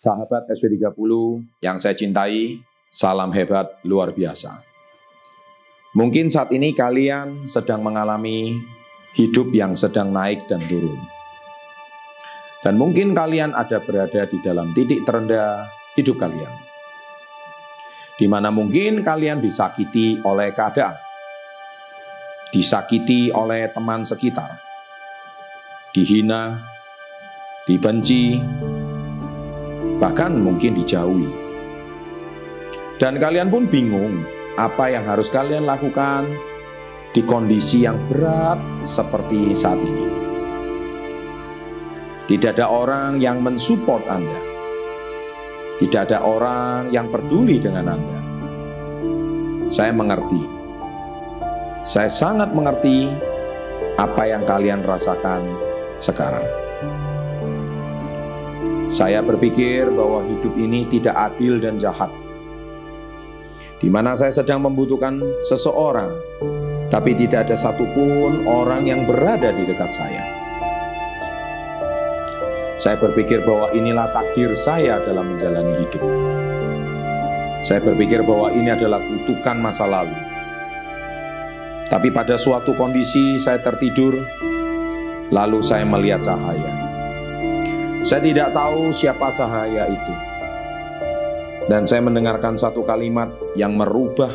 Sahabat SP30 yang saya cintai, salam hebat luar biasa. Mungkin saat ini kalian sedang mengalami hidup yang sedang naik dan turun. Dan mungkin kalian ada berada di dalam titik terendah hidup kalian. Di mana mungkin kalian disakiti oleh keadaan. Disakiti oleh teman sekitar. Dihina, dibenci, bahkan mungkin dijauhi. Dan kalian pun bingung apa yang harus kalian lakukan di kondisi yang berat seperti saat ini. Tidak ada orang yang mensupport Anda. Tidak ada orang yang peduli dengan Anda. Saya mengerti. Saya sangat mengerti apa yang kalian rasakan sekarang. Saya berpikir bahwa hidup ini tidak adil dan jahat. Di mana saya sedang membutuhkan seseorang, tapi tidak ada satupun orang yang berada di dekat saya. Saya berpikir bahwa inilah takdir saya dalam menjalani hidup. Saya berpikir bahwa ini adalah kutukan masa lalu. Tapi pada suatu kondisi saya tertidur, lalu saya melihat cahaya. Saya tidak tahu siapa cahaya itu. Dan saya mendengarkan satu kalimat yang merubah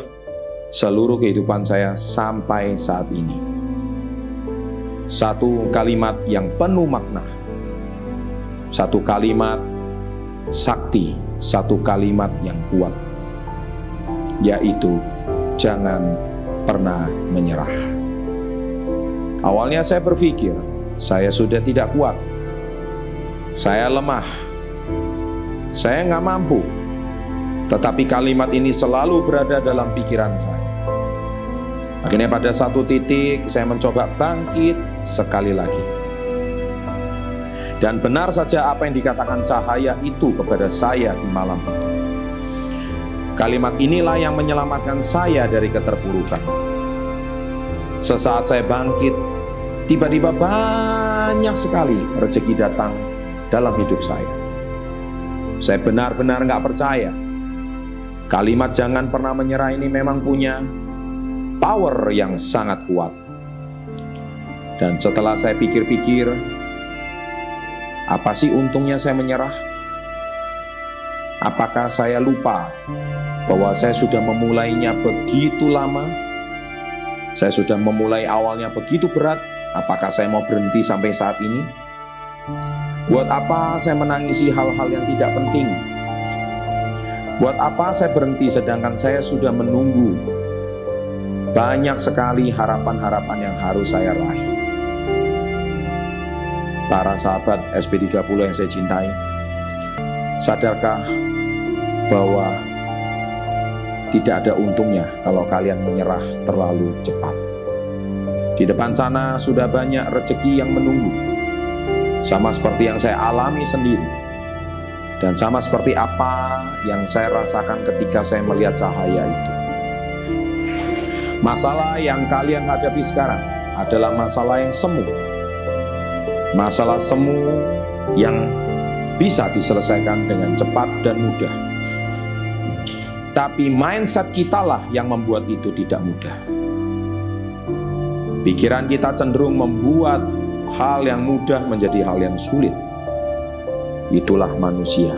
seluruh kehidupan saya sampai saat ini. Satu kalimat yang penuh makna. Satu kalimat sakti, satu kalimat yang kuat. Yaitu jangan pernah menyerah. Awalnya saya berpikir, saya sudah tidak kuat, saya lemah, saya nggak mampu. Tetapi kalimat ini selalu berada dalam pikiran saya. Akhirnya pada satu titik saya mencoba bangkit sekali lagi. Dan benar saja apa yang dikatakan cahaya itu kepada saya di malam itu. Kalimat inilah yang menyelamatkan saya dari keterpurukan. Sesaat saya bangkit, tiba-tiba banyak sekali rezeki datang dalam hidup saya. Saya benar-benar nggak percaya. Kalimat jangan pernah menyerah ini memang punya power yang sangat kuat. Dan setelah saya pikir-pikir, apa sih untungnya saya menyerah? Apakah saya lupa bahwa saya sudah memulainya begitu lama? Saya sudah memulai awalnya begitu berat, apakah saya mau berhenti sampai saat ini? Buat apa saya menangisi hal-hal yang tidak penting? Buat apa saya berhenti sedangkan saya sudah menunggu banyak sekali harapan-harapan yang harus saya raih. Para sahabat SP30 yang saya cintai, sadarkah bahwa tidak ada untungnya kalau kalian menyerah terlalu cepat. Di depan sana sudah banyak rezeki yang menunggu sama seperti yang saya alami sendiri, dan sama seperti apa yang saya rasakan ketika saya melihat cahaya itu. Masalah yang kalian hadapi sekarang adalah masalah yang semu, masalah semu yang bisa diselesaikan dengan cepat dan mudah. Tapi mindset kita lah yang membuat itu tidak mudah. Pikiran kita cenderung membuat hal yang mudah menjadi hal yang sulit. Itulah manusia.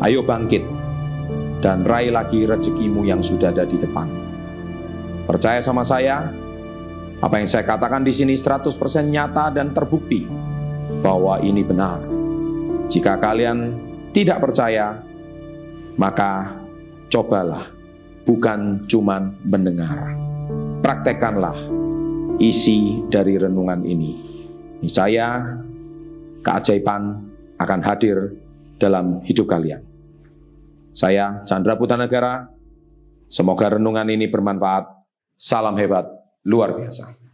Ayo bangkit dan raih lagi rezekimu yang sudah ada di depan. Percaya sama saya, apa yang saya katakan di sini 100% nyata dan terbukti bahwa ini benar. Jika kalian tidak percaya, maka cobalah, bukan cuman mendengar. Praktekanlah isi dari renungan ini. Saya keajaiban akan hadir dalam hidup kalian. Saya Chandra Putanegara, semoga renungan ini bermanfaat. Salam hebat, luar biasa.